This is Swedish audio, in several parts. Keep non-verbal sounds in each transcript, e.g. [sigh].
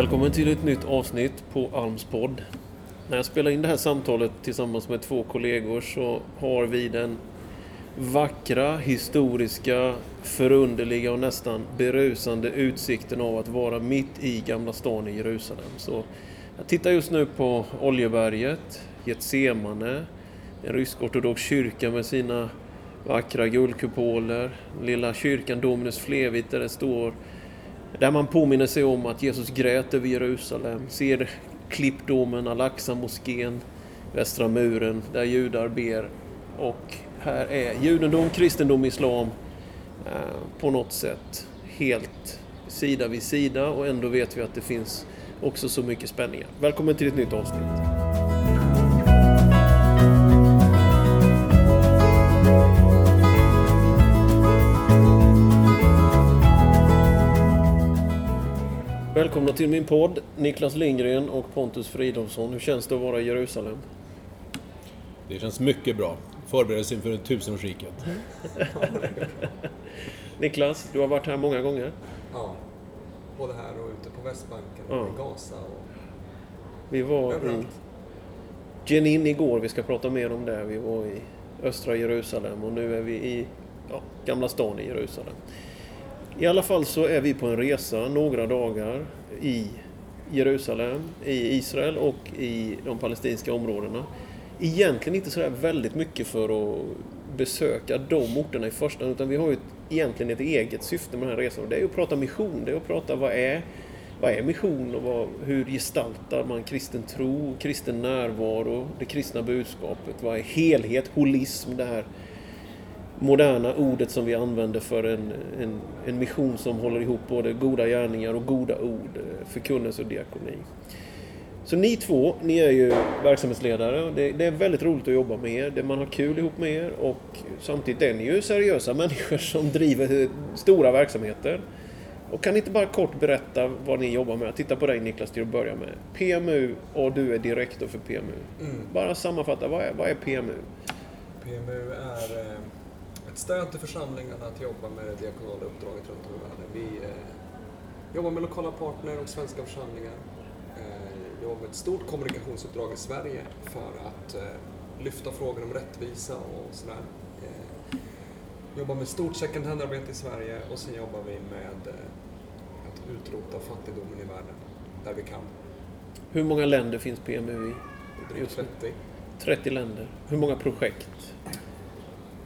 Välkommen till ett nytt avsnitt på Alms podd. När jag spelar in det här samtalet tillsammans med två kollegor så har vi den vackra, historiska, förunderliga och nästan berusande utsikten av att vara mitt i Gamla stan i Jerusalem. Så jag tittar just nu på Oljeberget, Getsemane, en rysk-ortodox kyrka med sina vackra guldkupoler, lilla kyrkan Dominus Flevit där det står där man påminner sig om att Jesus grät över Jerusalem, ser klippdomen, Al-Aqsa-moskén, Västra muren, där judar ber. Och här är judendom, kristendom, islam eh, på något sätt helt sida vid sida och ändå vet vi att det finns också så mycket spänningar. Välkommen till ett nytt avsnitt. Välkomna till min podd, Niklas Lindgren och Pontus Fridolfsson. Hur känns det att vara i Jerusalem? Det känns mycket bra. Förberedelse inför tusenårsriket. [laughs] Niklas, du har varit här många gånger. Ja, både här och ute på Västbanken och Ja. i Gaza och Vi var i överallt. Jenin igår, vi ska prata mer om det. Vi var i östra Jerusalem och nu är vi i ja, Gamla stan i Jerusalem. I alla fall så är vi på en resa några dagar i Jerusalem, i Israel och i de palestinska områdena. Egentligen inte sådär väldigt mycket för att besöka de orterna i första hand, utan vi har ju ett, egentligen ett eget syfte med den här resan. Och det är ju att prata mission, det är att prata vad är, vad är mission och vad, hur gestaltar man kristen tro, kristen närvaro, det kristna budskapet, vad är helhet, holism, det här moderna ordet som vi använder för en, en, en mission som håller ihop både goda gärningar och goda ord, eh, förkunnelse och diakoni. Så ni två, ni är ju verksamhetsledare och det, det är väldigt roligt att jobba med er. Det- Man har kul ihop med er och samtidigt är ni ju seriösa [laughs] människor som driver stora verksamheter. Och kan ni inte bara kort berätta vad ni jobbar med? Jag tittar på dig Niklas till att börja med. PMU och du är direktor för PMU. Mm. Bara sammanfatta, vad är, vad är PMU? PMU är eh, stöd till församlingarna att jobba med det diakonala uppdraget runt om i världen. Vi eh, jobbar med lokala partner och svenska församlingar. Eh, jobbar med ett stort kommunikationsuppdrag i Sverige för att eh, lyfta frågor om rättvisa och sådär. Eh, jobbar med stort second hand-arbete i Sverige och sen jobbar vi med eh, att utrota fattigdomen i världen där vi kan. Hur många länder finns PMU i? Drygt Just nu. 30. 30 länder. Hur många projekt?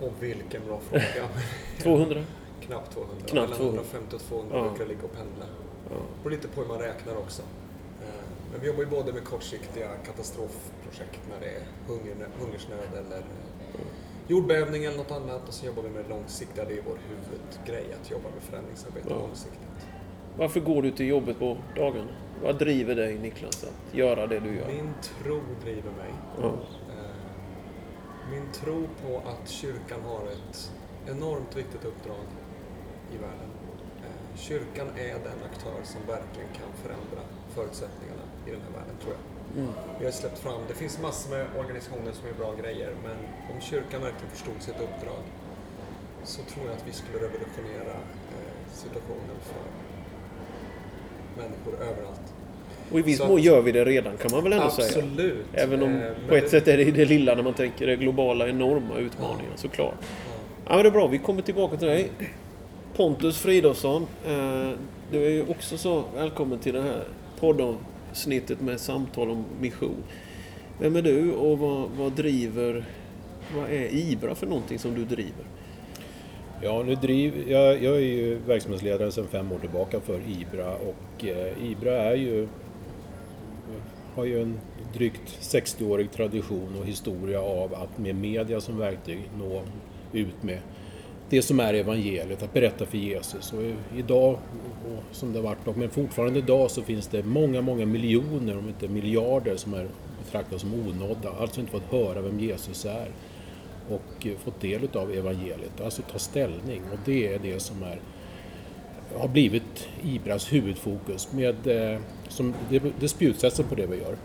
Och vilken bra fråga. [laughs] 200? Knappt 200. Knappt Mellan 200. 150 och 200 Ja. brukar ligga och pendla. Ja. Beror lite på hur man räknar också. Eh, Men vi jobbar ju både med kortsiktiga katastrofprojekt när det är hunger, hungersnöd eller eh, jordbävning eller något annat. Och så jobbar vi med långsiktiga, det är vår huvudgrej, att jobba med förändringsarbete Ja. långsiktigt. Varför går du till jobbet på dagarna? Vad driver dig Niklas att göra det du gör? Min tro driver mig. Ja. Min tro på att kyrkan har ett enormt viktigt uppdrag i världen. Eh, Kyrkan är den aktör som verkligen kan förändra förutsättningarna i den här världen, tror jag. Mm. Vi har släppt fram, det finns massor med organisationer som gör bra grejer, men om kyrkan verkligen förstod sitt uppdrag så tror jag att vi skulle revolutionera eh, situationen för människor överallt. Och i viss mån gör vi det redan kan man väl ändå säga? Absolut. Även om Eh, på ett det- sätt är det i det lilla när man tänker det globala enorma utmaningar såklart. Ja. Ja men det är bra, vi kommer tillbaka till dig. Pontus Fridolfsson, eh, du är ju också så välkommen till det här poddavsnittet med samtal om mission. Vem är du och vad, vad driver, vad är IBRA för någonting som du driver? Ja, nu driv, jag, jag är ju verksamhetsledare sedan fem år tillbaka för IBRA och eh, IBRA är ju, har ju en drygt 60-årig tradition och historia av att med media som verktyg nå ut med det som är evangeliet, att berätta för Jesus. Och idag, och som det har varit, men fortfarande idag så finns det många, många miljoner, om inte miljarder, som är betraktade som onådda, alltså inte fått höra vem Jesus är och fått del av evangeliet, alltså ta ställning. Och det är det som är, har blivit IBRAs huvudfokus. Med, eh, som, det, det är spjutspetsen på det vi gör.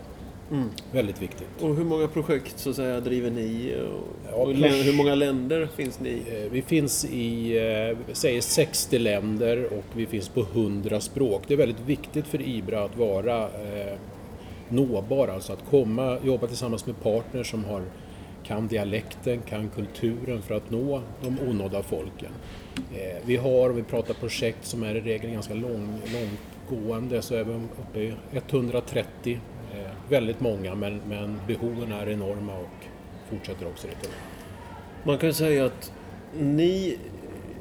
Väldigt viktigt. Och hur många projekt så att säga driver ni? Och, Ja, och hur många länder finns ni i? Eh, Vi finns i eh, säger 60 länder och vi finns på 100 språk. Det är väldigt viktigt för IBRA att vara eh, nåbar, alltså att komma, jobba tillsammans med partners som har, kan dialekten, kan kulturen för att nå de onådda folken. Eh, vi har, om vi pratar projekt som är i regel ganska lång, långtgående, så är vi uppe i 130. Eh, väldigt många, men, men behoven är enorma och fortsätter också lite. Man kan säga att ni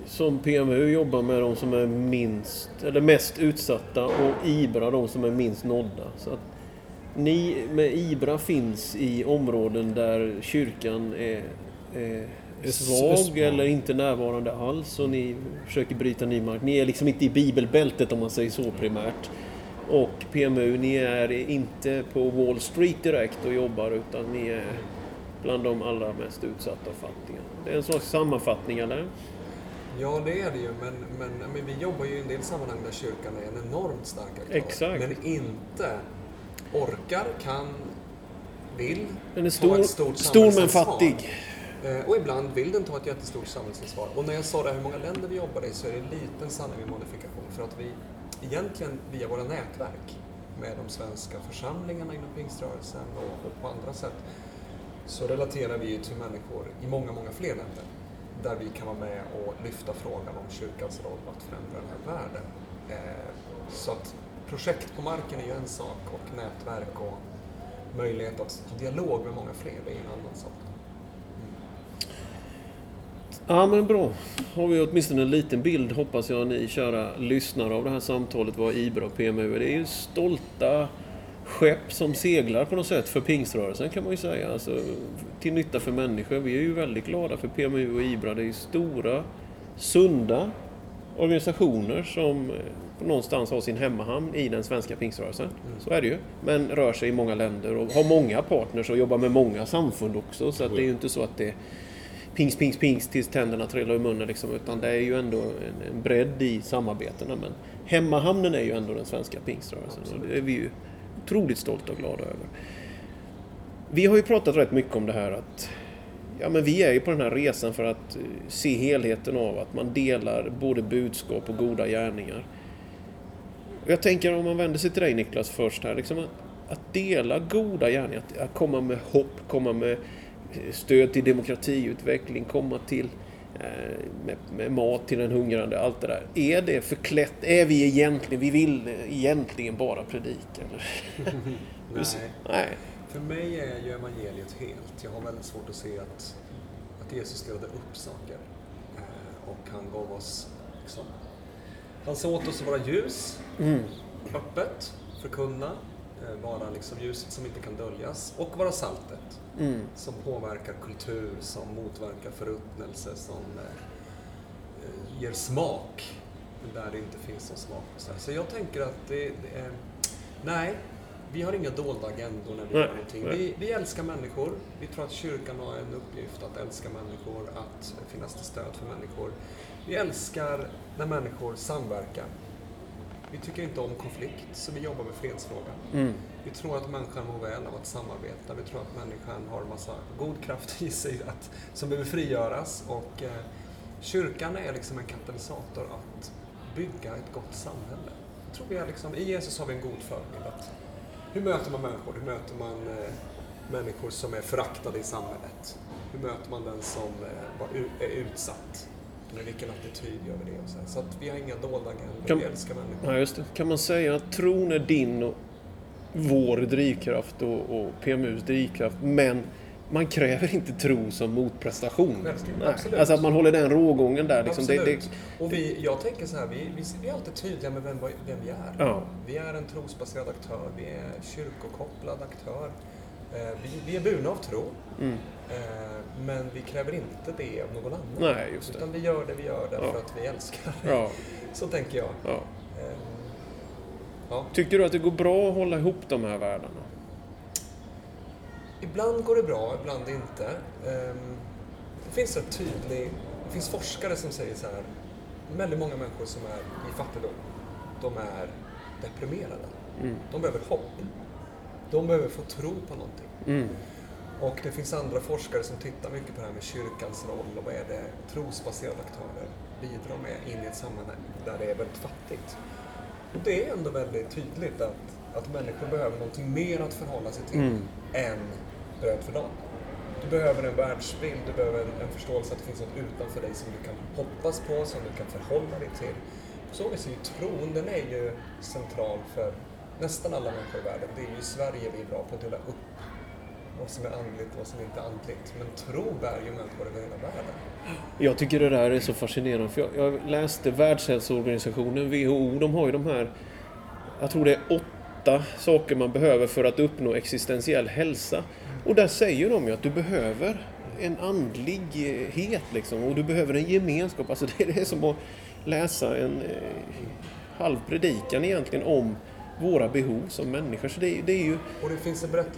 som PMU jobbar med de som är minst, eller mest utsatta och IBRA de som är minst nådda. Så att ni med IBRA finns i områden där kyrkan är, är svag. eller inte närvarande alls och ni försöker bryta ny mark. Ni är liksom inte i bibelbältet om man säger så primärt. Och PMU, ni är inte på Wall Street direkt och jobbar utan ni är bland de allra mest utsatta och fattiga. Det är en slags sammanfattning eller? Ja, det är det ju, men, men, men vi jobbar ju i en del sammanhang där kyrkan är en enormt stark aktör. Exakt. Men inte orkar, kan, vill Den är stor, ett stort stor men fattig. Eh, Och ibland vill den ta ett jättestort samhällsansvar. Och när jag sa det hur många länder vi jobbar i så är det en liten sanning med modifikation. För att vi egentligen via våra nätverk med de svenska församlingarna inom pingströrelsen och, och på andra sätt så relaterar vi ju till människor i många, många fler länder där vi kan vara med och lyfta frågan om kyrkans roll att förändra den här världen. Eh, Så att projekt på marken är ju en sak och nätverk och möjlighet att ha dialog med många fler, det är en annan sak. Ja men bra. Har vi åtminstone en liten bild hoppas jag ni kära lyssnare av det här samtalet vad IBRA och PMU är. Det är ju stolta skepp som seglar på något sätt för pingströrelsen kan man ju säga. Alltså, till nytta för människor. Vi är ju väldigt glada för PMU och IBRA. Det är ju stora, sunda organisationer som någonstans har sin hemmahamn i den svenska pingströrelsen. Så är det ju. Men rör sig i många länder och har många partners och jobbar med många samfund också. Så att det är ju inte så att det pings, pings, pings tills tänderna trillar ur munnen liksom, utan det är ju ändå en, en bredd i samarbetena. Men hemmahamnen är ju ändå den svenska pingströrelsen och det är vi ju otroligt stolta och glada över. Vi har ju pratat rätt mycket om det här att ja, men vi är ju på den här resan för att eh, se helheten av att man delar både budskap och goda gärningar. Och Jag tänker om man vänder sig till dig Niklas först här, liksom att, att dela goda gärningar, att, att komma med hopp, komma med eh, stöd till demokratiutveckling, komma till eh, med, med mat till den hungrande, allt det där. Är det förklätt? Är vi egentligen, vi vill egentligen bara predika? Nej. [laughs] Nej. För mig är ju evangeliet helt. Jag har väldigt svårt att se att, att Jesus delade upp saker. Eh, och han gav oss, liksom, han sa åt oss att vara ljus, Mm. öppet, förkunna, eh, vara liksom ljuset som inte kan döljas och vara saltet. Mm. Som påverkar kultur, som motverkar förruttnelse, som eh, eh, ger smak där det inte finns någon smak. så jag tänker att det, det är... Nej, vi har inga dolda agendor när vi Nej, gör någonting. nej. Vi, vi älskar människor. Vi tror att kyrkan har en uppgift att älska människor, att finnas till stöd för människor. Vi älskar när människor samverkar. Vi tycker inte om konflikt, så vi jobbar med fredsfrågan. Mm. Vi tror att människan mår väl av att samarbeta. Vi tror att människan har en massa god kraft i sig att, som behöver frigöras. Och eh, kyrkan är liksom en katalysator att bygga ett gott samhälle. Jag tror vi är liksom, I Jesus har vi en god förebild. Hur möter man människor? Hur möter man eh, människor som är föraktade i samhället? Hur möter man den som eh, är utsatt? Med vilken attityd gör vi det? Och så, så att vi har inga dolda agendor. Kan- Vi älskar människor. Ja, just det. Kan man säga att tron är din och vår drivkraft och, och PMUs drivkraft, men man kräver inte tro som motprestation. Alltså att man håller den rågången där. Liksom. Det, det, Och vi, jag tänker så här, vi, vi, vi är alltid tydliga med vem, vem vi är. Ja. Vi är en trosbaserad aktör, vi är kyrkokopplad aktör. Eh, vi, vi är burna av tro, mm. eh, men vi kräver inte det av någon annan. Nej, just det. Utan vi gör det vi gör därför Ja. att vi älskar. Ja, Så tänker jag. ja. Eh, ja. Tycker du att det går bra att hålla ihop de här världarna? Ibland går det bra, ibland inte. Ehm, Det finns rätt tydlig... Det finns forskare som säger så här. Väldigt många människor som är i fattigdom, de är deprimerade. Mm. De behöver hopp. De behöver få tro på någonting. Mm. Och det finns andra forskare som tittar mycket på det här med kyrkans roll och vad är det trosbaserade aktörer bidrar med in i ett sammanhang där det är väldigt fattigt. Och det är ändå väldigt tydligt att, att människor behöver någonting mer att förhålla sig till Mm. än bröd för dagen. Du behöver en världsbild, du behöver en, en förståelse att det finns något utanför dig som du kan hoppas på, som du kan förhålla dig till. På så vis är ju tron, den är ju central för nästan alla människor i världen. Det är ju i Sverige vi är bra på att dela upp vad som är andligt och vad som inte är andligt. Men tro bär ju människor över hela världen. Jag tycker det där är så fascinerande. För jag, jag läste Världshälsoorganisationen, WHO, de har ju de här... Jag tror det är åtta saker man behöver för att uppnå existentiell hälsa. Och där säger de ju att du behöver en andlighet liksom. Och du behöver en gemenskap. Alltså det är som att läsa en eh, halv predikan egentligen om våra behov som människor. Så det, är- det är ju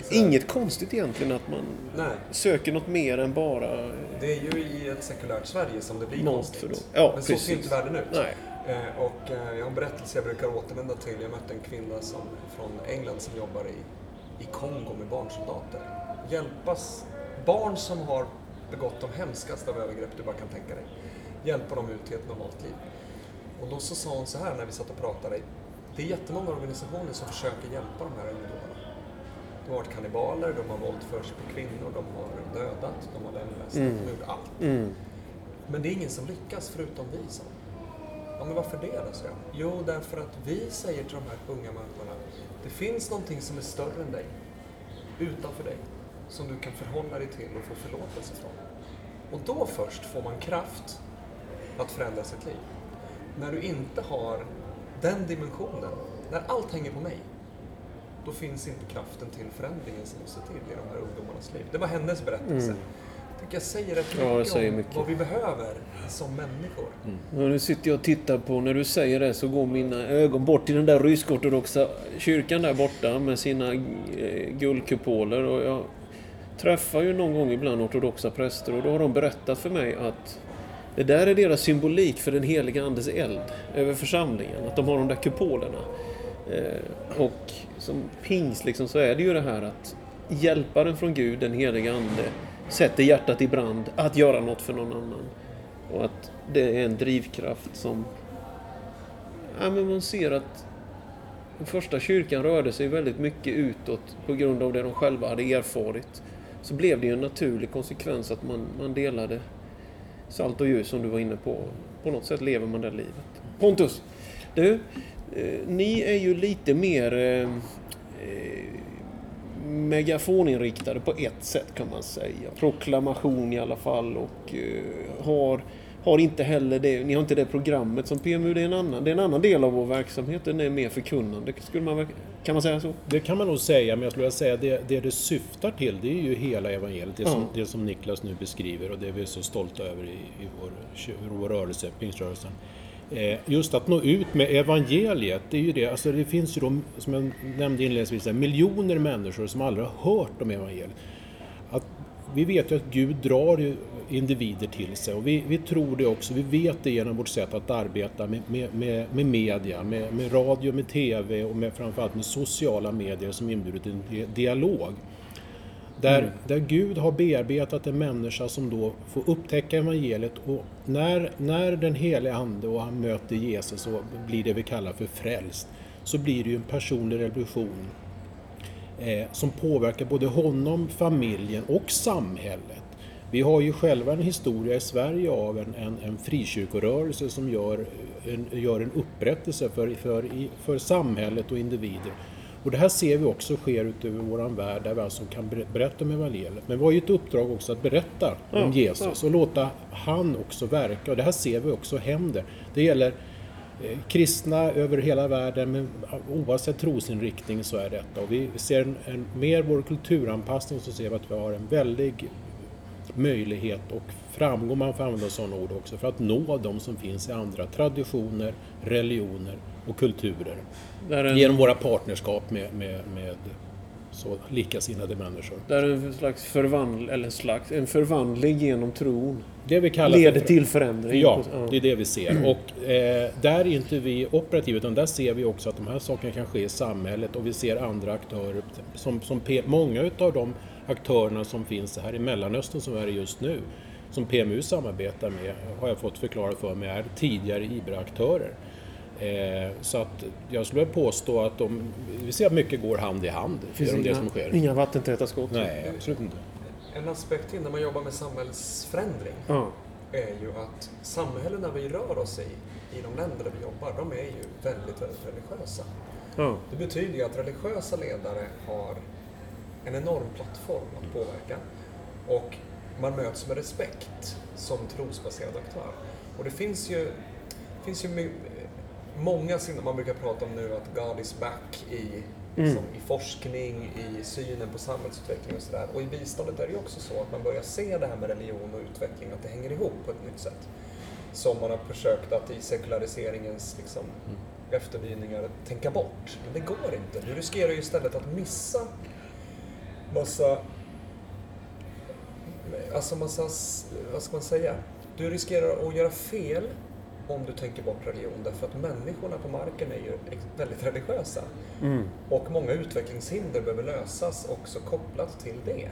det inget konstigt egentligen att man Nej, söker något mer än bara eh, det är ju i ett sekulärt Sverige som det blir konstigt. för. Ja, Men så precis. ser inte världen ut. Nej. Eh, och eh, jag har en berättelse jag brukar återvända till. Jag mötte en kvinna som, från England som jobbar i, i Kongo med barnsoldater. Hjälpas barn som har begått de hemskaste av övergrepp du bara kan tänka dig. Hjälpa dem ut till ett normalt liv. Och då så sa hon så här när vi satt och pratade. Det är jättemånga organisationer som försöker hjälpa de här ungdomarna. De har varit kannibaler, de har våldfört sig på kvinnor, de har dödat, de har lemlästat, Mm. de har gjort allt. Mm. Men det är ingen som lyckas förutom vi, sa. Ja, men varför det då, jag. Jo, därför att vi säger till de här unga människorna, det finns någonting som är större än dig, utanför dig, som du kan förhålla dig till och få förlåtelse från. Och då först får man kraft att förändra sitt liv. När du inte har den dimensionen, när allt hänger på mig, då finns inte kraften till förändringen som måste till i de här ungdomarnas liv. Det var hennes berättelse. Jag tycker jag säger rätt Ja, mycket säger om mycket. vad vi behöver som människor. Ja, nu sitter jag och tittar på, när du säger det så går mina ögon bort till den där rysk-ortodoxa kyrkan där borta med sina eh, guldkupoler och jag träffar ju någon gång ibland ortodoxa präster och då har de berättat för mig att det där är deras symbolik för den heliga Andes eld över församlingen, att de har de där kupolerna. Eh, och som pingst liksom så är det ju det här att hjälparen från Gud, den heliga Ande, sätter hjärtat i brand att göra något för någon annan. Och att det är en drivkraft som... Ja, men man ser att den första kyrkan rörde sig väldigt mycket utåt på grund av det de själva hade erfarit. Så blev det ju en naturlig konsekvens att man, man delade salt och ljus som du var inne på. På något sätt lever man det livet. Pontus! Du, eh, ni är ju lite mer eh, megafoninriktade på ett sätt kan man säga. Proklamation i alla fall och eh, har, har inte heller det, ni har inte det programmet som PMU, det är en annan, det är en annan del av vår verksamhet, den är mer förkunnande. Skulle man, kan man säga så? Det kan man nog säga, men jag skulle vilja säga det, det det syftar till det är ju hela evangeliet. Det som, Ja. det som Niklas nu beskriver och det vi är så stolta över i, i vår, vår rörelse, pingströrelsen. Eh, just att nå ut med evangeliet, det är ju det, alltså det finns ju då, som jag nämnde inledningsvis, miljoner människor som aldrig har hört om evangeliet. Att, vi vet ju att Gud drar ju individer till sig och vi, vi tror det också, vi vet det genom vårt sätt att arbeta med, med, med, med media, med, med radio, med TV och med, framförallt med sociala medier som inbjuder till en di- dialog. Där, där Gud har bearbetat en människa som då får upptäcka evangeliet och när, när den helige Ande och han möter Jesus och blir det vi kallar för frälst så blir det ju en personlig revolution eh, som påverkar både honom, familjen och samhället. Vi har ju själva en historia i Sverige av en, en, en frikyrkorörelse som gör en, gör en upprättelse för, för, för samhället och individer. Och det här ser vi också sker ute över vår värld där vi alltså kan ber- berätta om evangeliet. Men vi har ju ett uppdrag också att berätta Ja, om Jesus och låta han också verka. Och det här ser vi också händer. Det gäller eh, kristna över hela världen, men oavsett trosinriktning så är detta. Och vi ser en, en, mer vår kulturanpassning så ser vi att vi har en väldig möjlighet och framgång, man får använda sådana ord också, för att nå de som finns i andra traditioner, religioner och kulturer. En, Genom våra partnerskap med, med, med så likasinnade människor. Där en slags förvandling, eller en slags, en förvandling genom tron Det vi kallar leder för- till förändring. Ja, det är det vi ser. Mm. Och eh, där är inte vi operativa, utan där ser vi också att de här sakerna kan ske i samhället och vi ser andra aktörer. Som, som många utav de aktörerna som finns här i Mellanöstern som är det just nu, som PMU samarbetar med, har jag fått förklara för mig, är tidigare IBRA-aktörer. Eh, så att jag skulle påstå att de, vi ser att mycket går hand i hand finns genom det inga, som sker. inga vattentäta skott. Nej, absolut inte. En aspekt till när man jobbar med samhällsförändring Ja. är ju att samhällena vi rör oss i, i de länder där vi jobbar, de är ju väldigt, väldigt religiösa. Ja. Det betyder ju att religiösa ledare har en enorm plattform att påverka och man möts med respekt som trosbaserad aktör. Och det finns ju, finns ju många signaler, man brukar prata om nu att God is back i, liksom, i forskning, i synen på samhällsutveckling och sådär. Och i biståndet är det ju också så att man börjar se det här med religion och utveckling, att det hänger ihop på ett nytt sätt. Som man har försökt att i sekulariseringens liksom, efterdyningar tänka bort. Men det går inte. Du riskerar ju istället att missa massa Alltså massa, vad ska man säga? Du riskerar att göra fel om du tänker bort religion därför att människorna på marken är ju väldigt religiösa. Mm. Och många utvecklingshinder behöver lösas också kopplat till det.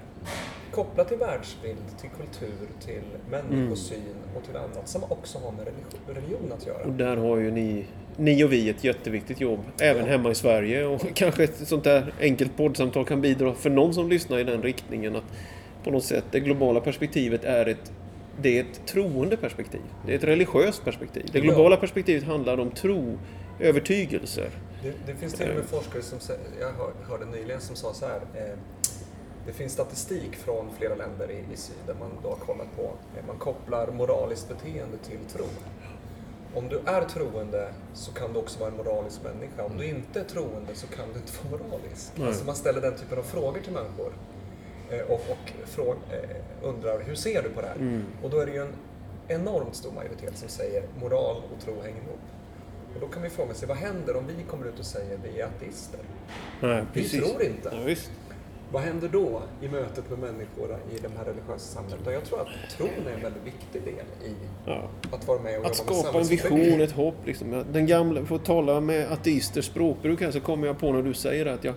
Kopplat till världsbild, till kultur, till människosyn och till annat som också har med religi- religion att göra. Och där har ju ni, ni och vi ett jätteviktigt jobb, även hemma i Sverige. Och [laughs] kanske ett sånt där enkelt poddsamtal kan bidra för någon som lyssnar i den riktningen. Att på något sätt det globala perspektivet är ett, det är ett troende perspektiv. Det är ett religiöst perspektiv. Det globala perspektivet handlar om tro, övertygelser. Det, det finns till och med forskare som jag hör- hörde nyligen som sa så här. Eh, det finns statistik från flera länder i, i syd där man då har kollat på, eh, man kopplar moraliskt beteende till tro. Om du är troende så kan du också vara en moralisk människa. Om du inte är troende så kan du inte vara moralisk. Nej. Alltså man ställer den typen av frågor till människor. Eh, och och fråg, eh, undrar, hur ser du på det här? Mm. Och då är det ju en enormt stor majoritet som säger moral och tro hänger ihop. Och då kan vi fråga sig, vad händer om vi kommer ut och säger vi är ateister? Nej, Vi precis. tror inte. Ja. Vad händer då i mötet med människor i de här religiösa samhället? Och jag tror att tron är en väldigt viktig del i Ja. att vara med och Att skapa en vision, ett hopp. Liksom. Den gamla, för att tala med ateisters språkbruk här så kommer jag på när du säger att jag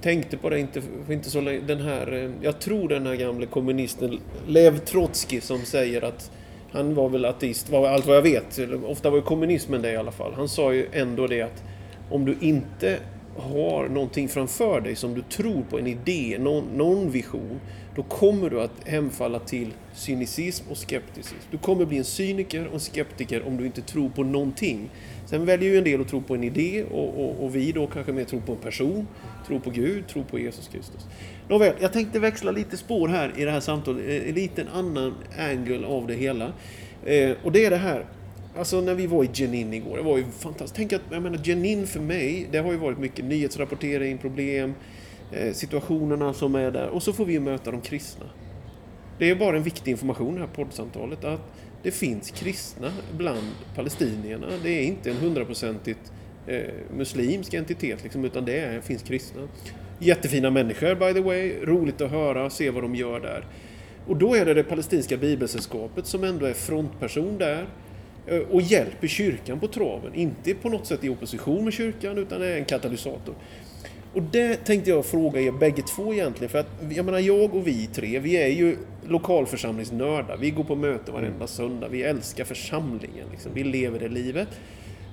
tänkte på det inte, inte så länge. Den här, eh, jag tror den här gamle kommunisten Lev Trotskij som säger att han var väl ateist, var allt vad jag vet. Ofta var ju kommunismen det i alla fall. Han sa ju ändå det att om du inte har någonting framför dig som du tror på, en idé, någon, någon vision, då kommer du att hemfalla till cynism och skepticism. Du kommer bli en cyniker och en skeptiker om du inte tror på någonting. Sen väljer ju en del att tro på en idé och, och, och vi då kanske mer tror på en person, tror på Gud, tror på Jesus Kristus. Nåväl, jag tänkte växla lite spår här i det här samtalet, eh, en liten annan angle av det hela. Eh, och det är det här, Alltså när vi var i Jenin igår, det var ju fantastiskt. Tänk att, jag menar Jenin för mig, det har ju varit mycket nyhetsrapportering, problem, eh, situationerna som är där. Och så får vi möta de kristna. Det är bara en viktig information i det här poddsamtalet att det finns kristna bland palestinierna. Det är inte en hundraprocentigt eh, muslimsk entitet liksom, utan det är, finns kristna. Jättefina människor by the way, roligt att höra, se vad de gör där. Och då är det det palestinska bibelsällskapet som ändå är frontperson där och hjälper kyrkan på traven. Inte på något sätt i opposition med kyrkan utan är en katalysator. Och det tänkte jag fråga er bägge två egentligen. För att jag menar jag och vi tre, vi är ju lokalförsamlingsnördar. Vi går på möte varenda söndag. Vi älskar församlingen. Liksom. Vi lever det livet.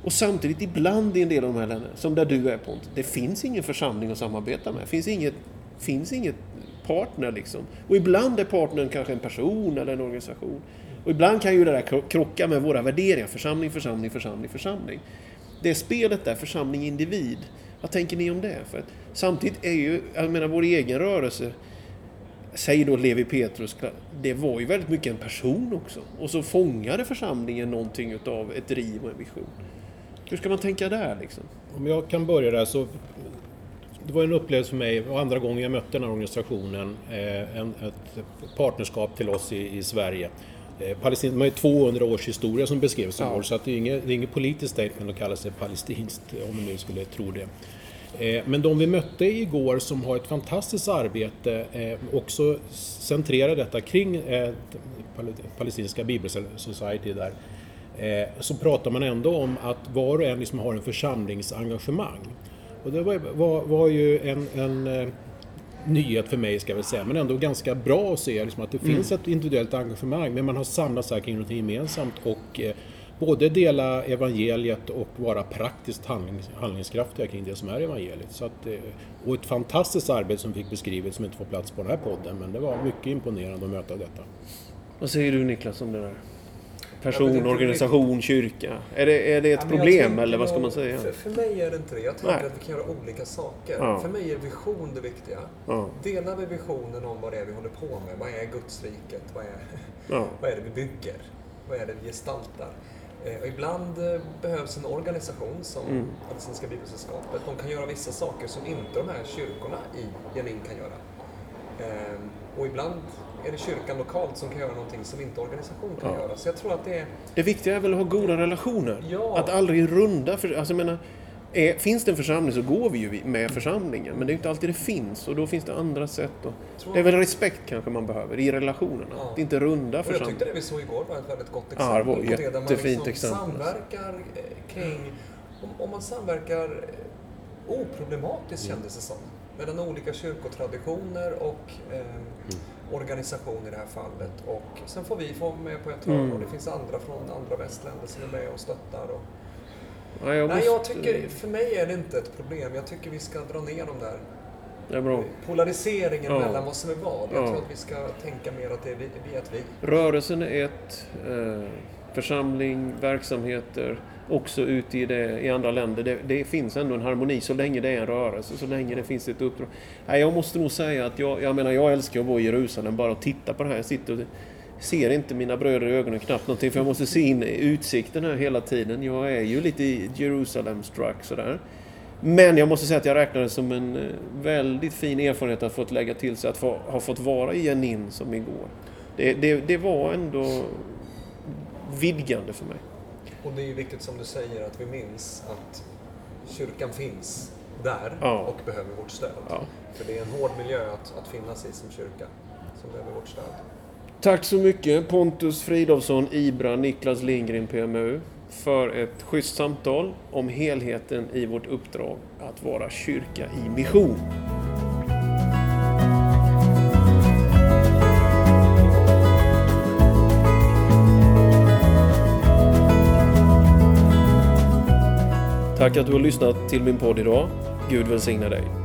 Och samtidigt ibland i en del av de här länderna, som där du är Pontus, det finns ingen församling att samarbeta med. Det finns inget, finns inget partner liksom. Och ibland är partnern kanske en person eller en organisation. Och ibland kan ju det där krocka med våra värderingar. Församling, församling, församling, församling. Det spelet där, församling, individ. Vad tänker ni om det? För att samtidigt är ju, jag menar vår egen rörelse, säg då Levi Petrus, det var ju väldigt mycket en person också. Och så fångade församlingen någonting utav ett driv och en vision. Hur ska man tänka där liksom? Om jag kan börja där så det var en upplevelse för mig och andra gången jag mötte den här organisationen, eh, en, ett partnerskap till oss i, i Sverige. Eh, Palestin, de har ju 200 års historia som beskrevs Ja. igår så att det är inget, det är inget politiskt statement att kalla sig palestinskt om man nu skulle tro det. Eh, Men de vi mötte igår som har ett fantastiskt arbete, eh, också centrerar detta kring eh, Pal- Palestinska Bible Society där, så pratar man ändå om att var och en liksom har en församlingsengagemang. Och det var, var, var ju en, en nyhet för mig ska jag väl säga, men ändå ganska bra att se liksom, att det finns ett individuellt engagemang, men man har samlats här kring något gemensamt och eh, både dela evangeliet och vara praktiskt handlings, handlingskraftiga kring det som är evangeliet. Så att, eh, och ett fantastiskt arbete som fick beskrivet som inte får plats på den här podden, men det var mycket imponerande att möta detta. Vad säger du Niklas om det där? Person, organisation, kyrka. Är det, är det ett Ja, problem eller vad ska man säga? För, för mig är det inte det. Jag tänker Nej. att vi kan göra olika saker. Ja. För mig är vision det viktiga. Ja, Delar vi visionen om vad det är vi håller på med? Vad är Gudsriket? Vad är, [laughs] vad är det vi bygger? Vad är det vi gestaltar? Eh, och ibland eh, behövs en organisation som Mm. Bibelsällskapet. De kan göra vissa saker som inte de här kyrkorna i Jenin kan göra. Eh, och ibland är det kyrkan lokalt som kan göra någonting som inte organisation kan Ja. göra. Så jag tror att det är... Det viktiga är väl att ha goda relationer? Ja. Att aldrig runda. För, alltså, jag menar, är, finns det en församling så går vi ju med församlingen. Men det är inte alltid det finns och då finns det andra sätt. Och, det är väl respekt kanske man behöver i relationerna. Ja. Att inte runda Och jag tyckte församlingen. det vi såg igår var ett väldigt gott Ja, exempel det var på det. Där man liksom exempel. samverkar eh, kring... Om, om man samverkar eh, oproblematiskt Mm. kändes det som. Mellan olika kyrkotraditioner och eh, organisation i det här fallet. Och sen får vi få vara med på ett hörn Mm. och det finns andra från andra västländer som är med och stöttar. Och... Ja, jag Nej, jag tycker, för mig är det inte ett problem. Jag tycker vi ska dra ner de där Det är bra. polariseringen Ja. mellan vad som är vad. Jag Ja. tror att vi ska tänka mer att det är vi, vi är ett vi. Rörelsen är ett. Eh, församling, verksamheter, också ute i, det, i andra länder. Det, det finns ändå en harmoni så länge det är en rörelse, så länge det finns ett uppdrag. Nej, jag måste nog säga att jag, jag menar, jag älskar att vara i Jerusalem, bara och titta på det här. Jag sitter och ser inte mina bröder i ögonen knappt någonting, för jag måste se in i utsikten här hela tiden. Jag är ju lite Jerusalem-struck sådär. Men jag måste säga att jag räknar det som en eh, väldigt fin erfarenhet att fått lägga till sig att få, ha fått vara i Jenin som igår. Det, det, det var ändå vidgande för mig. Och det är ju viktigt som du säger att vi minns att kyrkan finns där Ja. och behöver vårt stöd. Ja. För det är en hård miljö att, att finnas i som kyrka som behöver vårt stöd. Tack så mycket Pontus Fridolfsson, Ibra, Niklas Lindgren, PMU för ett schysst samtal om helheten i vårt uppdrag att vara kyrka i mission. Tack att du har lyssnat till min podd idag. Gud välsigne dig.